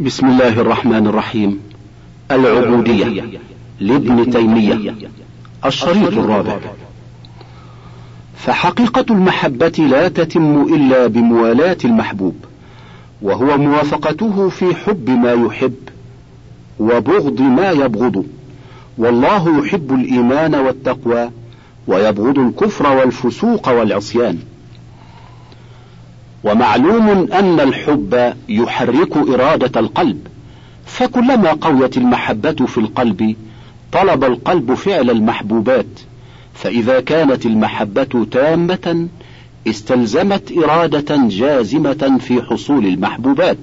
بسم الله الرحمن الرحيم. العبودية لابن تيمية الشريط الرابع. فحقيقة المحبة لا تتم إلا بموالاة المحبوب وهو موافقته في حب ما يحب وبغض ما يبغض والله يحب الإيمان والتقوى ويبغض الكفر والفسوق والعصيان. ومعلوم أن الحب يحرك إرادة القلب. فكلما قويت المحبة في القلب طلب القلب فعل المحبوبات. فإذا كانت المحبة تامة استلزمت إرادة جازمة في حصول المحبوبات.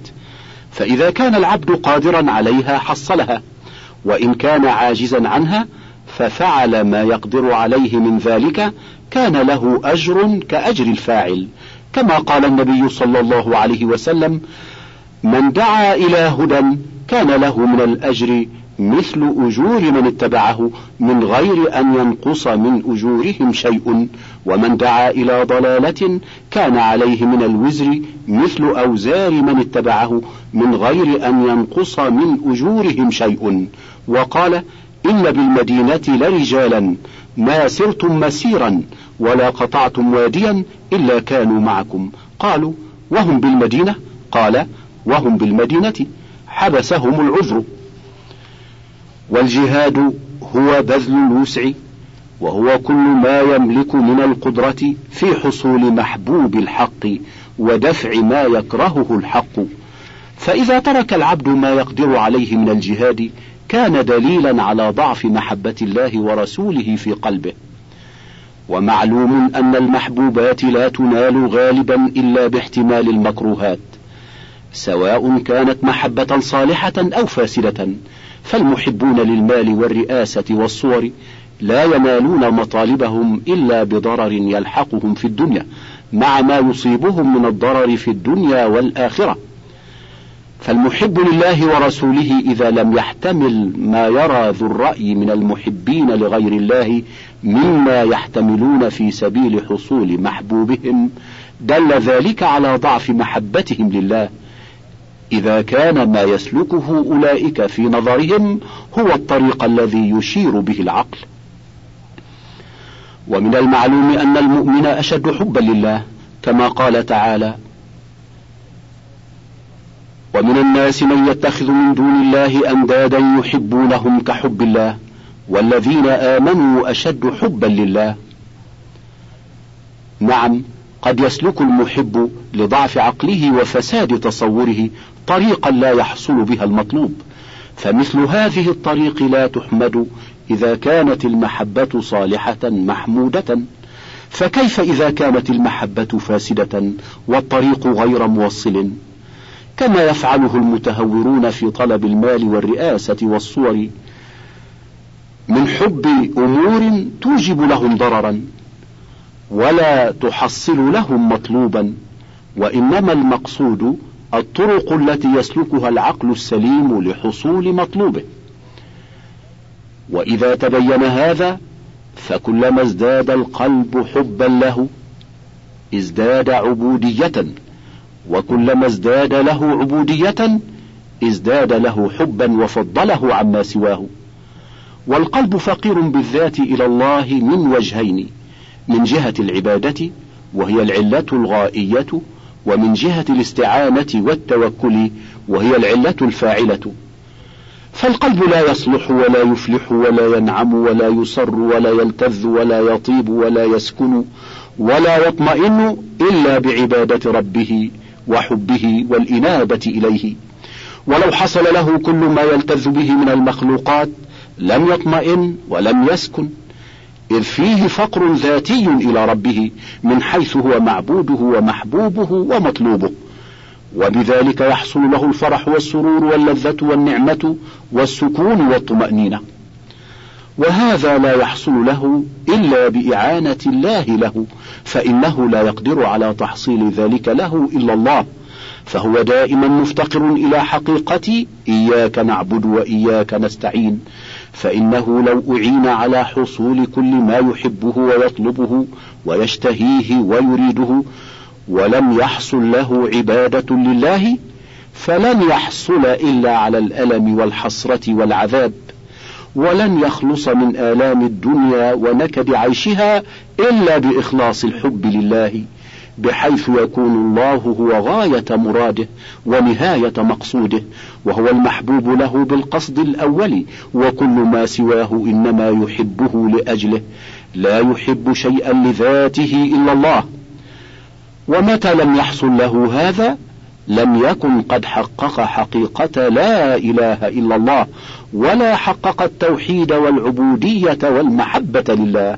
فإذا كان العبد قادرا عليها حصلها. وإن كان عاجزا عنها ففعل ما يقدر عليه من ذلك كان له أجر كأجر الفاعل. كما قال النبي صلى الله عليه وسلم من دعا إلى هدى كان له من الأجر مثل أجور من اتبعه من غير أن ينقص من أجورهم شيء ومن دعا إلى ضلالة كان عليه من الوزر مثل أوزار من اتبعه من غير أن ينقص من أجورهم شيء. وقال إن بالمدينة لرجالا ما سرتم مسيرا ولا قطعتم واديا إلا كانوا معكم. قالوا وهم بالمدينة؟ قال وهم بالمدينة. حبسهم العذر. والجهاد هو بذل الوسع وهو كل ما يملك من القدرة في حصول محبوب الحق ودفع ما يكرهه الحق. فإذا ترك العبد ما يقدر عليه من الجهاد كان دليلا على ضعف محبة الله ورسوله في قلبه. ومعلوم أن المحبوبات لا تنال غالبا إلا باحتمال المكروهات سواء كانت محبة صالحة أو فاسدة. فالمحبون للمال والرئاسة والصور لا ينالون مطالبهم إلا بضرر يلحقهم في الدنيا مع ما يصيبهم من الضرر في الدنيا والآخرة. فالمحب لله ورسوله إذا لم يحتمل ما يرى ذو الرأي من المحبين لغير الله مما يحتملون في سبيل حصول محبوبهم دل ذلك على ضعف محبتهم لله. إذا كان ما يسلكه أولئك في نظرهم هو الطريق الذي يشير به العقل. ومن المعلوم أن المؤمن أشد حبا لله كما قال تعالى ومن الناس من يتخذ من دون الله أندادا يحبونهم كحب الله. والذين آمنوا أشد حبا لله. نعم قد يسلك المحب لضعف عقله وفساد تصوره طريقا لا يحصل بها المطلوب. فمثل هذه الطريق لا تحمد إذا كانت المحبة صالحة محمودة. فكيف إذا كانت المحبة فاسدة والطريق غير موصل؟ كما يفعله المتهورون في طلب المال والرئاسة والصور. من حب أمور توجب لهم ضررا ولا تحصل لهم مطلوبا وإنما المقصود الطرق التي يسلكها العقل السليم لحصول مطلوبه. وإذا تبين هذا فكلما ازداد القلب حبا له ازداد عبودية وكلما ازداد له عبودية ازداد له حبا وفضله عما سواه. والقلب فقير بالذات إلى الله من وجهين من جهة العبادة وهي العلة الغائية ومن جهة الاستعانة والتوكل وهي العلة الفاعلة. فالقلب لا يصلح ولا يفلح ولا ينعم ولا يسر ولا يلتذ ولا يطيب ولا يسكن ولا يطمئن إلا بعبادة ربه وحبه والإنابة إليه. ولو حصل له كل ما يلتذ به من المخلوقات لم يطمئن ولم يسكن. إذ فيه فقر ذاتي إلى ربه من حيث هو معبوده ومحبوبه ومطلوبه. وبذلك يحصل له الفرح والسرور واللذة والنعمة والسكون والطمأنينة. وهذا لا يحصل له إلا بإعانة الله له فإنه لا يقدر على تحصيل ذلك له إلا الله. فهو دائما مفتقر إلى حقيقة إياك نعبد وإياك نستعين. فإنه لو أعين على حصول كل ما يحبه ويطلبه ويشتهيه ويريده ولم يحصل له عبادة لله فلن يحصل إلا على الألم والحسرة والعذاب ولن يخلص من آلام الدنيا ونكد عيشها إلا بإخلاص الحب لله. بحيث يكون الله هو غاية مراده ونهاية مقصوده وهو المحبوب له بالقصد الأول وكل ما سواه إنما يحبه لأجله لا يحب شيئا لذاته إلا الله. ومتى لم يحصل له هذا؟ لم يكن قد حقق حقيقة لا إله إلا الله ولا حقق التوحيد والعبودية والمحبة لله.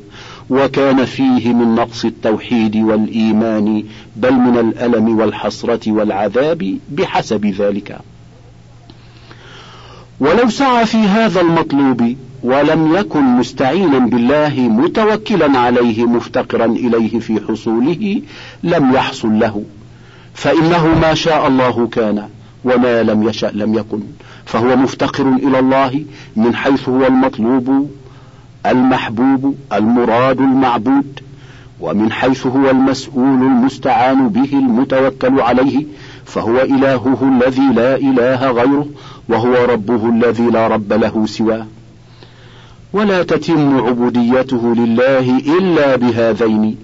وكان فيه من نقص التوحيد والإيمان بل من الألم والحسرة والعذاب بحسب ذلك. ولو سعى في هذا المطلوب ولم يكن مستعينا بالله متوكلا عليه مفتقرا إليه في حصوله لم يحصل له. فإنه ما شاء الله كان وما لم يشأ لم يكن. فهو مفتقر إلى الله من حيث هو المطلوب. المحبوب المراد المعبود ومن حيث هو المسؤول المستعان به المتوكل عليه فهو إلهه الذي لا إله غيره وهو ربه الذي لا رب له سواه. ولا تتم عبوديته لله إلا بهذين.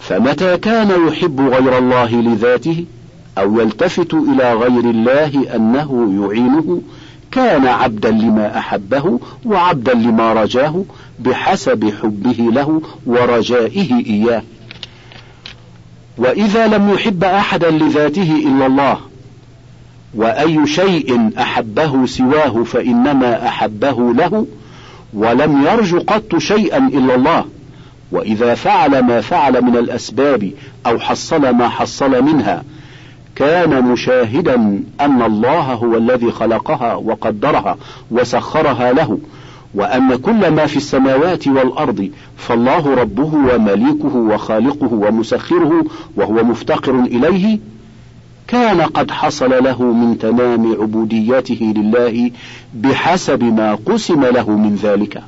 فمتى كان يحب غير الله لذاته أو يلتفت إلى غير الله أنه يعينه كان عبدا لما أحبه وعبدا لما رجاه بحسب حبه له ورجائه إياه. وإذا لم يحب أحدا لذاته إلا الله وأي شيء أحبه سواه فإنما أحبه له ولم يرج قط شيئا إلا الله. وإذا فعل ما فعل من الأسباب أو حصل ما حصل منها كان مشاهدا أن الله هو الذي خلقها وقدرها وسخرها له وأن كل ما في السماوات والأرض فالله ربه ومليكه وخالقه ومسخره وهو مفتقر إليه كان قد حصل له من تمام عبوديته لله بحسب ما قسم له من ذلك.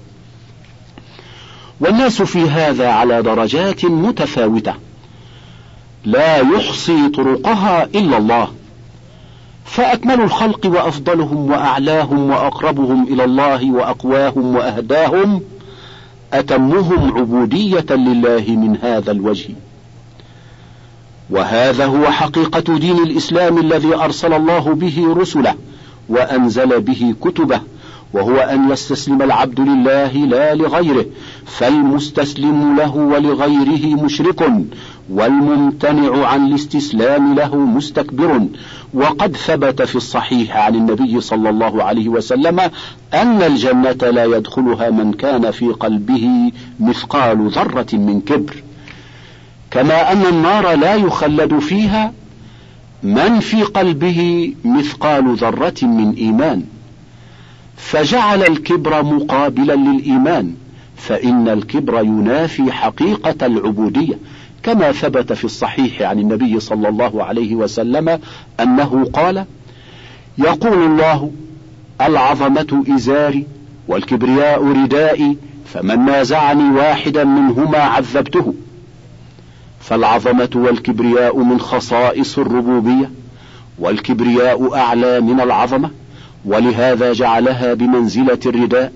والناس في هذا على درجات متفاوتة. لا يحصي طرقها إلا الله. فأكمل الخلق وأفضلهم وأعلاهم وأقربهم إلى الله وأقواهم وأهداهم أتمهم عبودية لله من هذا الوجه. وهذا هو حقيقة دين الإسلام الذي أرسل الله به رسله وأنزل به كتبه وهو أن يستسلم العبد لله لا لغيره فالمستسلم له ولغيره مشرك والممتنع عن الاستسلام له مستكبر. وقد ثبت في الصحيح عن النبي صلى الله عليه وسلم أن الجنة لا يدخلها من كان في قلبه مثقال ذرة من كبر. كما أن النار لا يخلد فيها من في قلبه مثقال ذرة من إيمان. فجعل الكبر مقابلا للإيمان فإن الكبر ينافي حقيقة العبودية. كما ثبت في الصحيح عن النبي صلى الله عليه وسلم أنه قال يقول الله العظمة إزاري والكبرياء ردائي فمن نازعني واحدا منهما عذبته. فالعظمة والكبرياء من خصائص الربوبية والكبرياء أعلى من العظمة ولهذا جعلها بمنزلة الرداء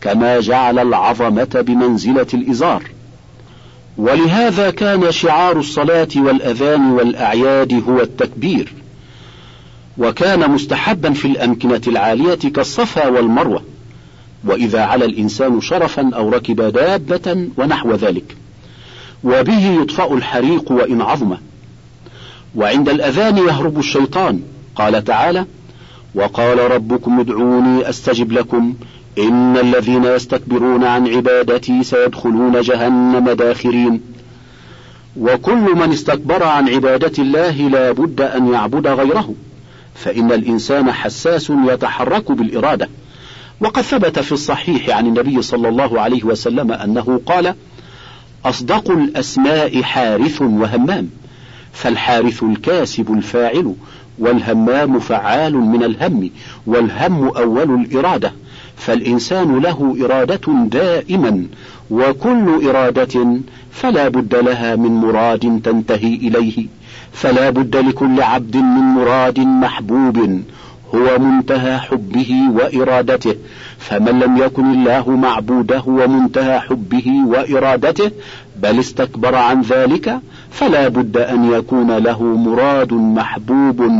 كما جعل العظمة بمنزلة الإزار. ولهذا كان شعار الصلاة والأذان والأعياد هو التكبير وكان مستحبا في الأمكنة العالية كالصفا والمروة وإذا على الإنسان شرفا أو ركب دابة ونحو ذلك وبه يطفأ الحريق وإن عظمه. وعند الأذان يهرب الشيطان قال تعالى وقال ربكم ادعوني أستجب لكم إن الذين يستكبرون عن عبادتي سيدخلون جهنم داخرين. وكل من استكبر عن عبادة الله لا بد أن يعبد غيره فإن الإنسان حساس يتحرك بالإرادة. وقد ثبت في الصحيح عن النبي صلى الله عليه وسلم أنه قال أصدق الأسماء حارث وهمام فالحارث الكاسب الفاعل والهمام فعال من الهم والهم أول الإرادة. فالإنسان له إرادة دائما وكل إرادة فلا بد لها من مراد تنتهي إليه. فلا بد لكل عبد من مراد محبوب هو منتهى حبه وإرادته. فمن لم يكن الله معبوده ومنتهى حبه وإرادته بل استكبر عن ذلك فلا بد أن يكون له مراد محبوب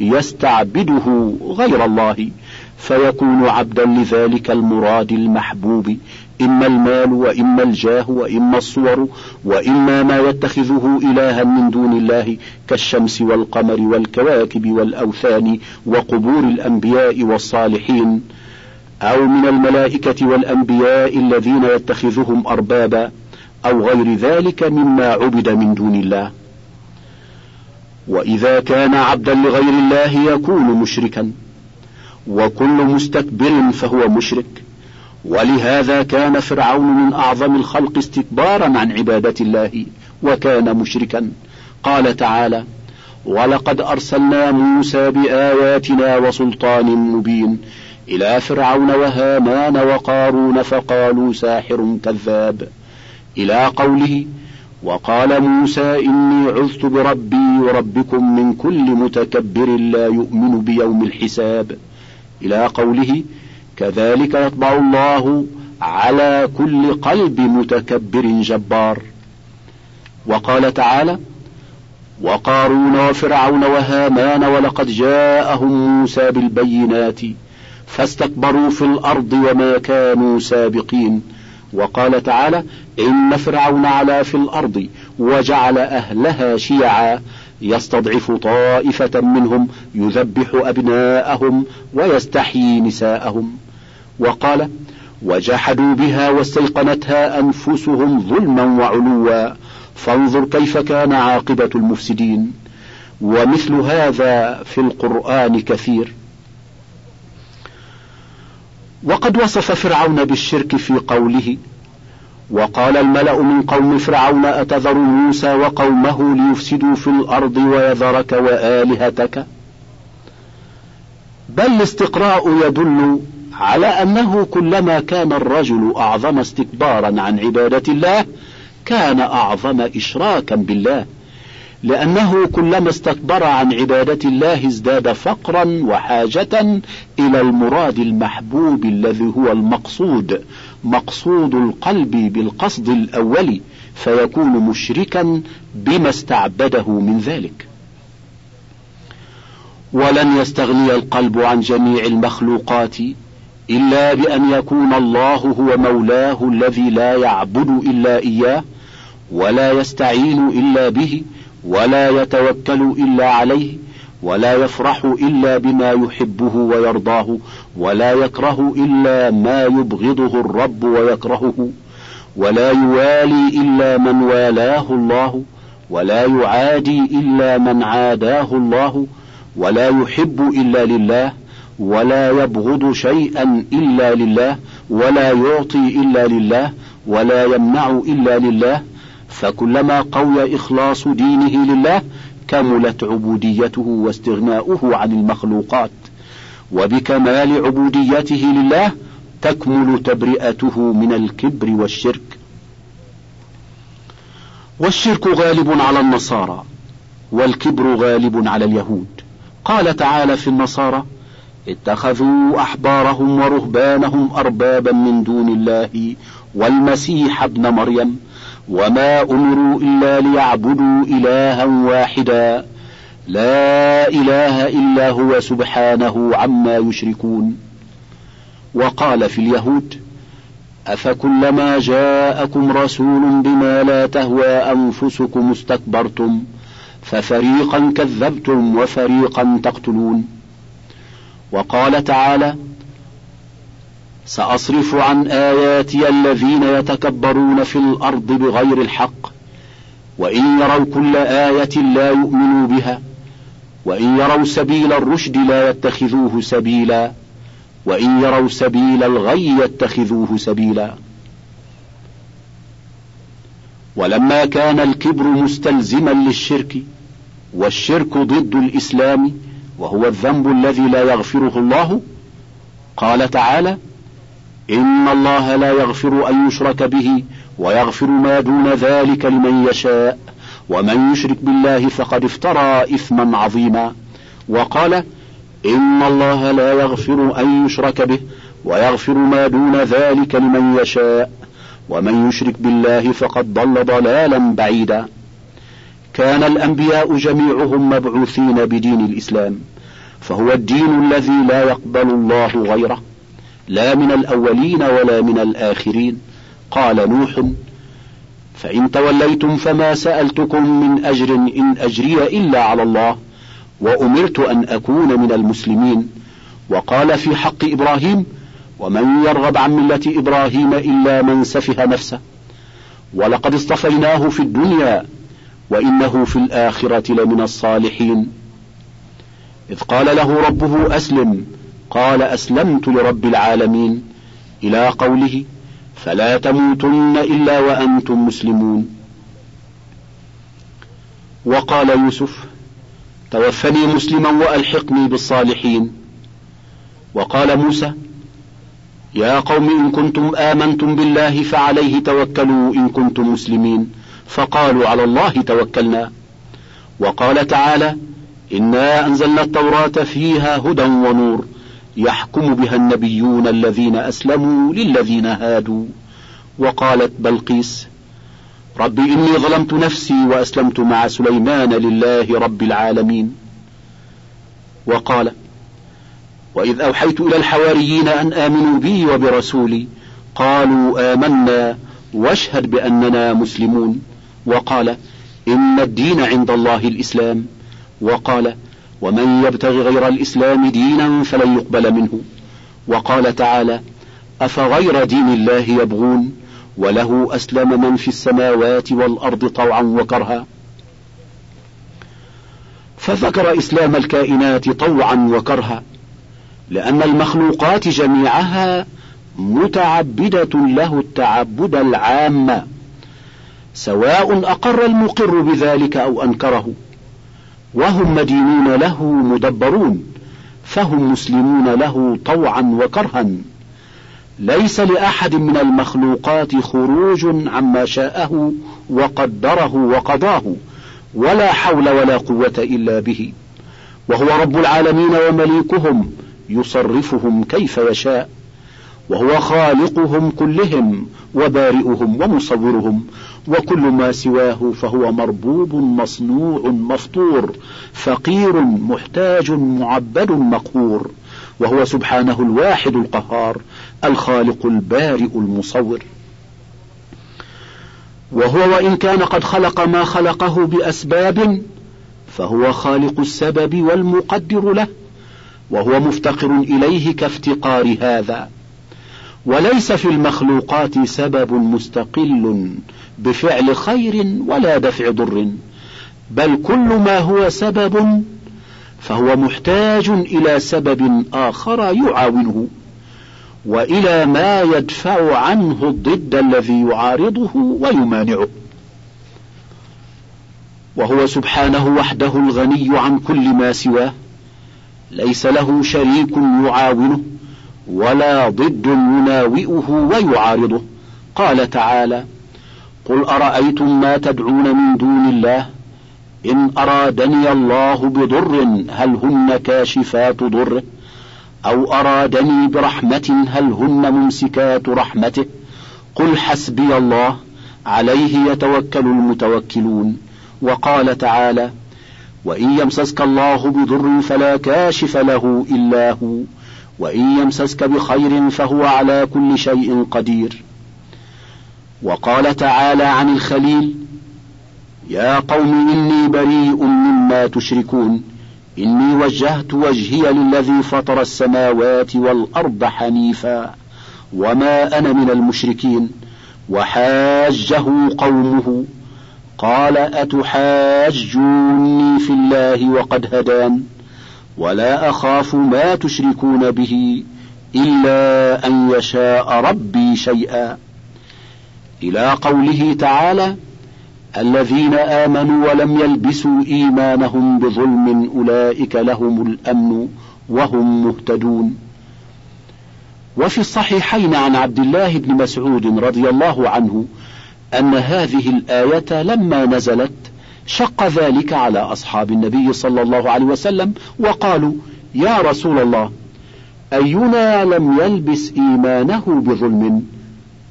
يستعبده غير الله. فيكون عبدا لذلك المراد المحبوب إما المال وإما الجاه وإما الصور وإما ما يتخذه إلها من دون الله كالشمس والقمر والكواكب والأوثان وقبور الأنبياء والصالحين أو من الملائكة والأنبياء الذين يتخذهم أربابا أو غير ذلك مما عبد من دون الله. وإذا كان عبدا لغير الله يكون مشركا. وكل مستكبر فهو مشرك. ولهذا كان فرعون من أعظم الخلق استكبارا عن عبادة الله وكان مشركا. قال تعالى ولقد أرسلنا موسى بآياتنا وسلطان مبين إلى فرعون وهامان وقارون فقالوا ساحر كذاب. إلى قوله وقال موسى إني عذت بربي وربكم من كل متكبر لا يؤمن بيوم الحساب إلى قوله كذلك يطبع الله على كل قلب متكبر جبار. وقال تعالى وقارون وفرعون وهامان ولقد جاءهم موسى بالبينات فاستكبروا في الأرض وما كانوا سابقين. وقال تعالى إن فرعون علا في الأرض وجعل أهلها شيعا يستضعف طائفة منهم يذبح أبناءهم ويستحيي نساءهم. وقال وجحدوا بها واستيقنتها أنفسهم ظلما وعلوا. فانظر كيف كان عاقبة المفسدين. ومثل هذا في القرآن كثير. وقد وصف فرعون بالشرك في قوله وقال الملأ من قوم فرعون أتذر موسى وقومه ليفسدوا في الأرض ويذرك وآلهتك؟ بل الاستقراء يدل على أنه كلما كان الرجل أعظم استكبارا عن عبادة الله كان أعظم إشراكا بالله. لأنه كلما استكبر عن عبادة الله ازداد فقرا وحاجة إلى المراد المحبوب الذي هو المقصود. مقصود القلب بالقصد الأول فيكون مشركا بما استعبده من ذلك. ولن يستغني القلب عن جميع المخلوقات إلا بأن يكون الله هو مولاه الذي لا يعبد إلا إياه ولا يستعين إلا به ولا يتوكل إلا عليه ولا يفرح إلا بما يحبه ويرضاه ولا يكره إلا ما يبغضه الرب ويكرهه ولا يوالي إلا من والاه الله ولا يعادي إلا من عاداه الله ولا يحب إلا لله ولا يبغض شيئا إلا لله ولا يعطي إلا لله ولا يمنع إلا لله فكلما قوي إخلاص دينه لله كملت عبوديته واستغناؤه عن المخلوقات وبكمال عبوديته لله تكمل تبرئته من الكبر والشرك. والشرك غالب على النصارى والكبر غالب على اليهود. قال تعالى في النصارى اتخذوا أحبارهم ورهبانهم أربابا من دون الله والمسيح ابن مريم. وما امروا الا ليعبدوا الها واحدا. لا اله الا هو سبحانه عما يشركون. وقال في اليهود افكلما جاءكم رسول بما لا تهوى انفسكم استكبرتم ففريقا كذبتم وفريقا تقتلون. وقال تعالى سأصرف عن آياتي الذين يتكبرون في الأرض بغير الحق وإن يروا كل آية لا يؤمنوا بها وإن يروا سبيل الرشد لا يتخذوه سبيلا وإن يروا سبيل الغي يتخذوه سبيلا. ولما كان الكبر مستلزما للشرك والشرك ضد الإسلام وهو الذنب الذي لا يغفره الله قال تعالى إن الله لا يغفر أن يشرك به ويغفر ما دون ذلك لمن يشاء ومن يشرك بالله فقد افترى إثما عظيما. وقال إن الله لا يغفر أن يشرك به ويغفر ما دون ذلك لمن يشاء ومن يشرك بالله فقد ضل ضلالا بعيدا. كان الأنبياء جميعهم مبعوثين بدين الإسلام فهو الدين الذي لا يقبل الله غيره. لا من الأولين ولا من الآخرين. قال نوح فإن توليتم فما سألتكم من أجر إن أجري إلا على الله وأمرت أن أكون من المسلمين. وقال في حق إبراهيم ومن يرغب عن ملة إبراهيم إلا من سفه نفسه. ولقد اصطفيناه في الدنيا وإنه في الآخرة لمن الصالحين. إذ قال له ربه أسلم قال أسلمت لرب العالمين إلى قوله فلا تموتن إلا وأنتم مسلمون. وقال يوسف توفني مسلما وألحقني بالصالحين. وقال موسى يا قوم إن كنتم آمنتم بالله فعليه توكلوا إن كنتم مسلمين. فقالوا على الله توكلنا. وقال تعالى إنا أنزلنا التوراة فيها هدى ونور. يحكم بها النبيون الذين أسلموا للذين هادوا. وقالت بلقيس رب إني ظلمت نفسي وأسلمت مع سليمان لله رب العالمين. وقال وإذ أوحيت إلى الحواريين أن آمنوا بي وبرسولي قالوا آمنا واشهد بأننا مسلمون. وقال إن الدين عند الله الإسلام. وقال ومن يبتغ غير الإسلام دينا فلن يقبل منه. وقال تعالى أفغير دين الله يبغون وله أسلم من في السماوات والأرض طوعا وكرها. فذكر إسلام الكائنات طوعا وكرها لأن المخلوقات جميعها متعبدة له التعبد العام سواء أقر المقر بذلك أو أنكره. وهم مدينون له مدبرون فهم مسلمون له طوعا وكرها. ليس لأحد من المخلوقات خروج عما شاءه وقدره وقضاه ولا حول ولا قوة إلا به. وهو رب العالمين ومليكهم يصرفهم كيف يشاء. وهو خالقهم كلهم وبارئهم ومصورهم وكل ما سواه فهو مربوب مصنوع مفطور فقير محتاج معبد مقهور وهو سبحانه الواحد القهار الخالق البارئ المصور وهو وإن كان قد خلق ما خلقه بأسباب فهو خالق السبب والمقدر له وهو مفتقر إليه كافتقار هذا وليس في المخلوقات سبب مستقل بفعل خير ولا دفع ضر بل كل ما هو سبب فهو محتاج إلى سبب آخر يعاونه وإلى ما يدفع عنه الضد الذي يعارضه ويمانعه. وهو سبحانه وحده الغني عن كل ما سواه ليس له شريك يعاونه. ولا ضد يناوئه ويعارضه. قال تعالى قل أرأيتم ما تدعون من دون الله؟ إن أرادني الله بضر هل هن كاشفات ضره؟ أو أرادني برحمة هل هن ممسكات رحمته؟ قل حسبي الله عليه يتوكل المتوكلون. وقال تعالى وإن يمسسك الله بضر فلا كاشف له إلا هو. وإن يمسسك بخير فهو على كل شيء قدير. وقال تعالى عن الخليل يا قوم إني بريء مما تشركون. إني وجهت وجهي للذي فطر السماوات والأرض حنيفا وما أنا من المشركين. وحاجه قومه قال أتحاجوني في الله وقد هدان. ولا أخاف ما تشركون به إلا أن يشاء ربي شيئا. إلى قوله تعالى الذين آمنوا ولم يلبسوا إيمانهم بظلم أولئك لهم الأمن وهم مهتدون. وفي الصحيحين عن عبد الله بن مسعود رضي الله عنه أن هذه الآية لما نزلت شق ذلك على أصحاب النبي صلى الله عليه وسلم وقالوا يا رسول الله أينا لم يلبس إيمانه بظلم؟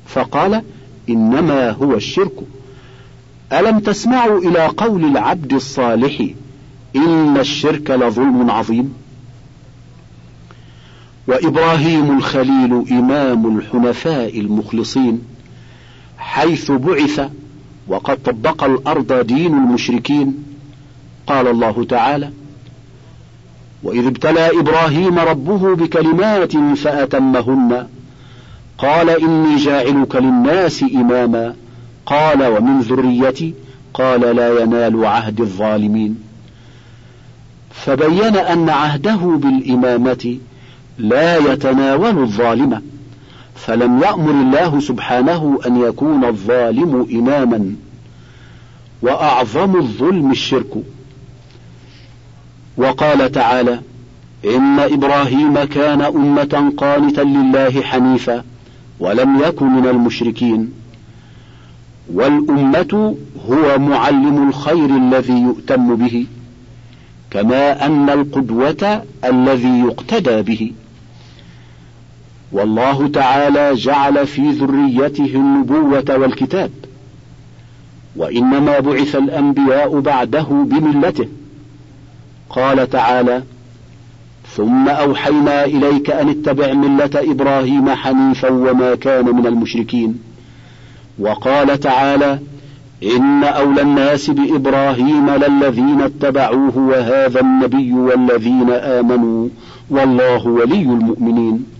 فقال إنما هو الشرك. ألم تسمعوا إلى قول العبد الصالح إن الشرك لظلم عظيم وإبراهيم الخليل إمام الحنفاء المخلصين حيث بعث وقد طبق الأرض دين المشركين. قال الله تعالى وإذ ابتلى إبراهيم ربه بكلمات فأتمهن. قال إني جاعلك للناس إماما. قال ومن ذريتي؟ قال لا ينال عهد الظالمين. فبين أن عهده بالإمامة لا يتناول الظالم فلم يأمر الله سبحانه أن يكون الظالم إماما. وأعظم الظلم الشرك. وقال تعالى إن إبراهيم كان أمة قانتا لله حنيفا ولم يكن من المشركين. والأمة هو معلم الخير الذي يؤتم به كما أن القدوة الذي يقتدى به. والله تعالى جعل في ذريته النبوة والكتاب. وإنما بعث الأنبياء بعده بملته. قال تعالى ثم أوحينا إليك أن اتبع ملة إبراهيم حنيفا وما كان من المشركين. وقال تعالى إن أولى الناس بإبراهيم للذين اتبعوه وهذا النبي والذين آمنوا والله ولي المؤمنين.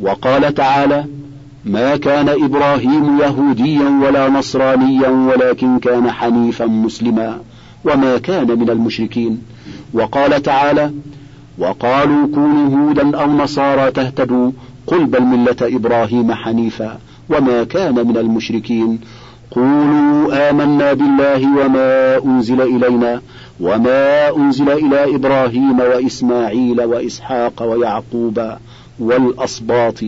وقال تعالى ما كان إبراهيم يهوديا ولا نصرانيا ولكن كان حنيفا مسلما وما كان من المشركين وقال تعالى وقالوا كونوا هودا أو نصارى تهتدوا قل بل ملة إبراهيم حنيفا وما كان من المشركين قولوا آمنا بالله وما أنزل إلينا وما أنزل إلى إبراهيم وإسماعيل وإسحاق ويعقوب والأصباط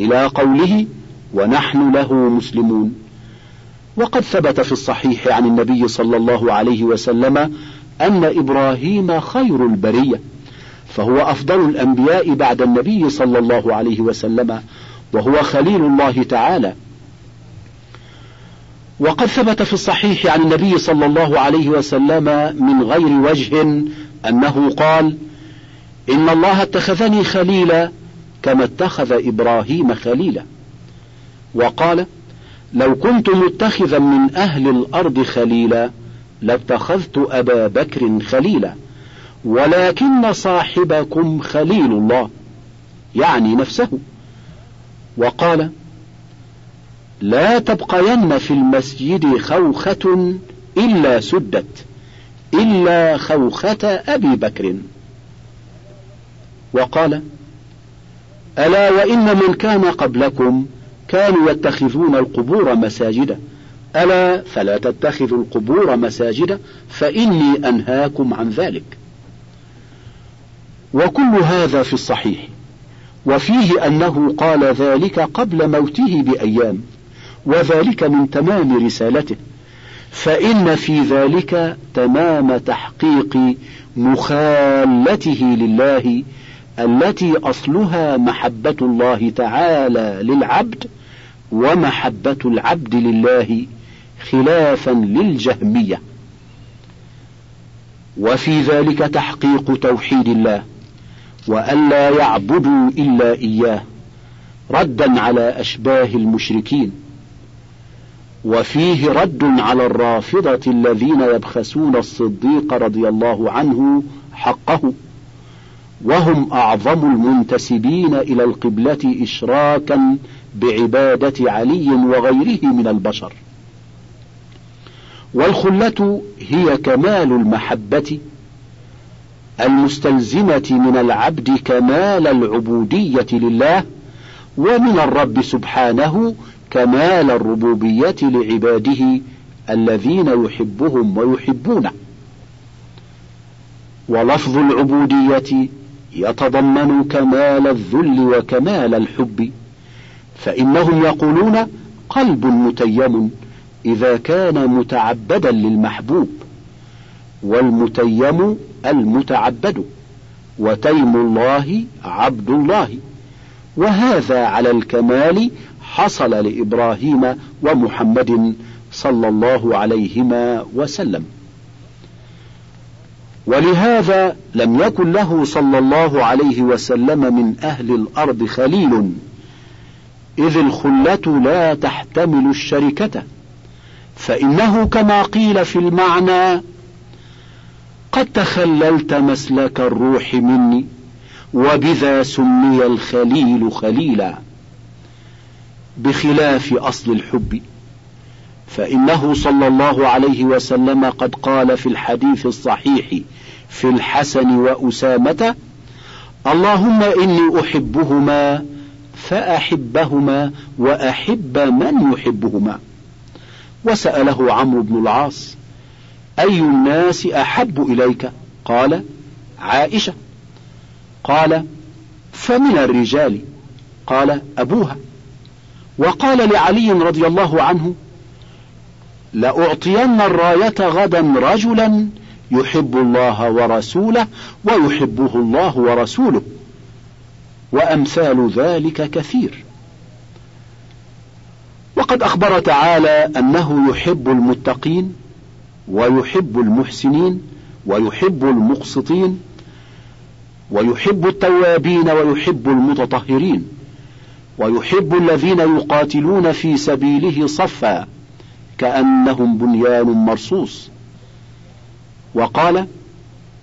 إلى قوله ونحن له مسلمون. وقد ثبت في الصحيح عن النبي صلى الله عليه وسلم أن إبراهيم خير البرية فهو أفضل الأنبياء بعد النبي صلى الله عليه وسلم وهو خليل الله تعالى. وقد ثبت في الصحيح عن النبي صلى الله عليه وسلم من غير وجه أنه قال إن الله اتخذني خليلا كما اتخذ إبراهيم خليلا. وقال لو كنت متخذا من أهل الأرض خليلا لاتخذت أبا بكر خليلا ولكن صاحبكم خليل الله يعني نفسه. وقال لا تبقين في المسجد خوخة إلا سدت إلا خوخة أبي بكر. وقال ألا وإن من كان قبلكم كانوا يتخذون القبور مساجدا. ألا فلا تتخذوا القبور مساجدا فإني أنهاكم عن ذلك. وكل هذا في الصحيح. وفيه أنه قال ذلك قبل موته بأيام وذلك من تمام رسالته. فإن في ذلك تمام تحقيق مخالته لله التي أصلها محبة الله تعالى للعبد ومحبة العبد لله خلافا للجهمية. وفي ذلك تحقيق توحيد الله وألا يعبدوا إلا إياه ردا على أشباه المشركين. وفيه رد على الرافضة الذين يبخسون الصديق رضي الله عنه حقه. وهم أعظم المنتسبين إلى القبلة إشراكا بعبادة علي وغيره من البشر. والخلة هي كمال المحبة المستلزمة من العبد كمال العبودية لله ومن الرب سبحانه كمال الربوبية لعباده الذين يحبهم ويحبونه. ولفظ العبودية يتضمن كمال الذل وكمال الحب فإنهم يقولون قلب متيم إذا كان متعبدا للمحبوب والمتيم المتعبد وتيم الله عبد الله وهذا على الكمال حصل لإبراهيم ومحمد صلى الله عليهما وسلم. ولهذا لم يكن له صلى الله عليه وسلم من أهل الأرض خليل إذ الخلة لا تحتمل الشركة فإنه كما قيل في المعنى قد تخللت مسلك الروح مني وبذا سمي الخليل خليلا بخلاف أصل الحب. فإنه صلى الله عليه وسلم قد قال في الحديث الصحيح في الحسن وأسامة اللهم إني أحبهما فأحبهما وأحب من يحبهما. وسأله عمرو بن العاص أي الناس أحب إليك؟ قال عائشة. قال فمن الرجال؟ قال أبوها. وقال لعلي رضي الله عنه لأعطين الراية غدا رجلا يحب الله ورسوله ويحبه الله ورسوله. وأمثال ذلك كثير. وقد أخبر تعالى أنه يحب المتقين ويحب المحسنين ويحب المقسطين ويحب التوابين ويحب المتطهرين ويحب الذين يقاتلون في سبيله صفا. كأنهم بنيان مرصوص. وقال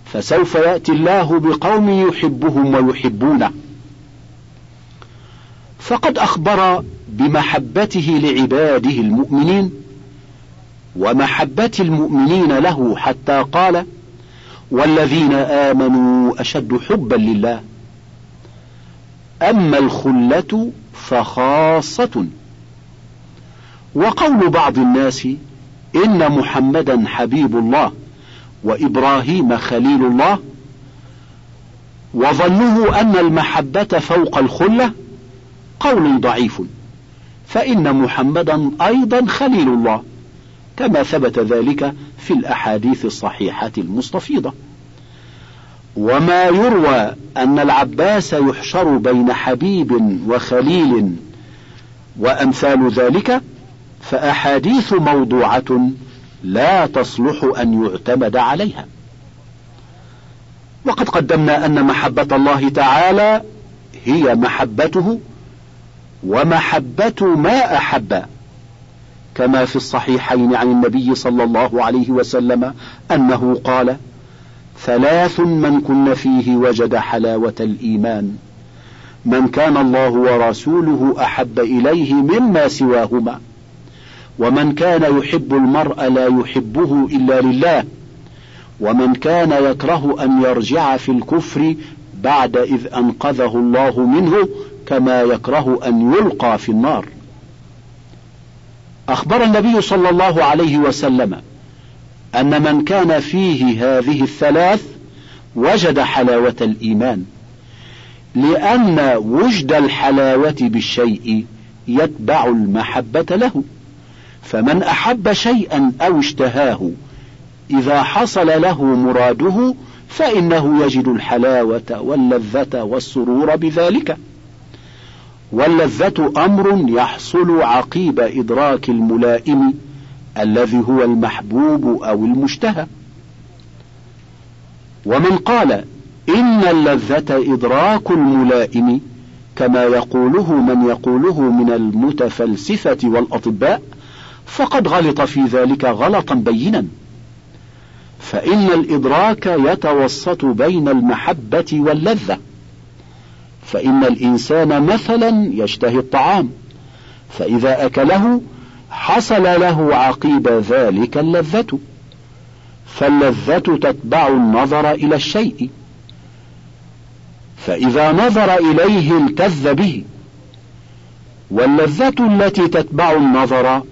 فسوف يأتي الله بقوم يحبهم ويحبونه. فقد أخبر بمحبته لعباده المؤمنين ومحبة المؤمنين له حتى قال والذين آمنوا أشد حبا لله أما الخلة فخاصة وقول بعض الناس إن محمدا حبيب الله وإبراهيم خليل الله وظنه أن المحبة فوق الخلة قول ضعيف. فإن محمدا أيضا خليل الله كما ثبت ذلك في الأحاديث الصحيحة المستفيضة. وما يروى أن العباس يحشر بين حبيب وخليل وأمثال ذلك فأحاديث موضوعة لا تصلح أن يعتمد عليها. وقد قدمنا أن محبة الله تعالى هي محبته ومحبة ما أحب كما في الصحيحين عن النبي صلى الله عليه وسلم أنه قال ثلاث من كن فيه وجد حلاوة الإيمان من كان الله ورسوله أحب إليه مما سواهما ومن كان يحب المرء لا يحبه إلا لله ومن كان يكره أن يرجع في الكفر بعد إذ أنقذه الله منه كما يكره أن يلقى في النار. أخبر النبي صلى الله عليه وسلم أن من كان فيه هذه الثلاث وجد حلاوة الإيمان لأن وجد الحلاوة بالشيء يتبع المحبة له. فمن أحب شيئا أو اشتهاه إذا حصل له مراده فإنه يجد الحلاوة واللذة والسرور بذلك. واللذة أمر يحصل عقيب إدراك الملائم الذي هو المحبوب أو المشتهى. ومن قال إن اللذة إدراك الملائم كما يقوله من يقوله من المتفلسفة والأطباء فقد غلط في ذلك غلطا بينا. فإن الإدراك يتوسط بين المحبة واللذة. فإن الإنسان مثلا يشتهي الطعام. فإذا أكله حصل له عقيب ذلك اللذة. فاللذة تتبع النظر إلى الشيء. فإذا نظر إليه التذ به. واللذة التي تتبع النظر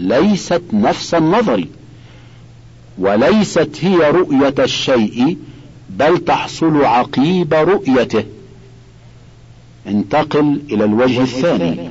ليست نفس النظر وليست هي رؤية الشيء بل تحصل عقيب رؤيته. انتقل إلى الوجه الثاني.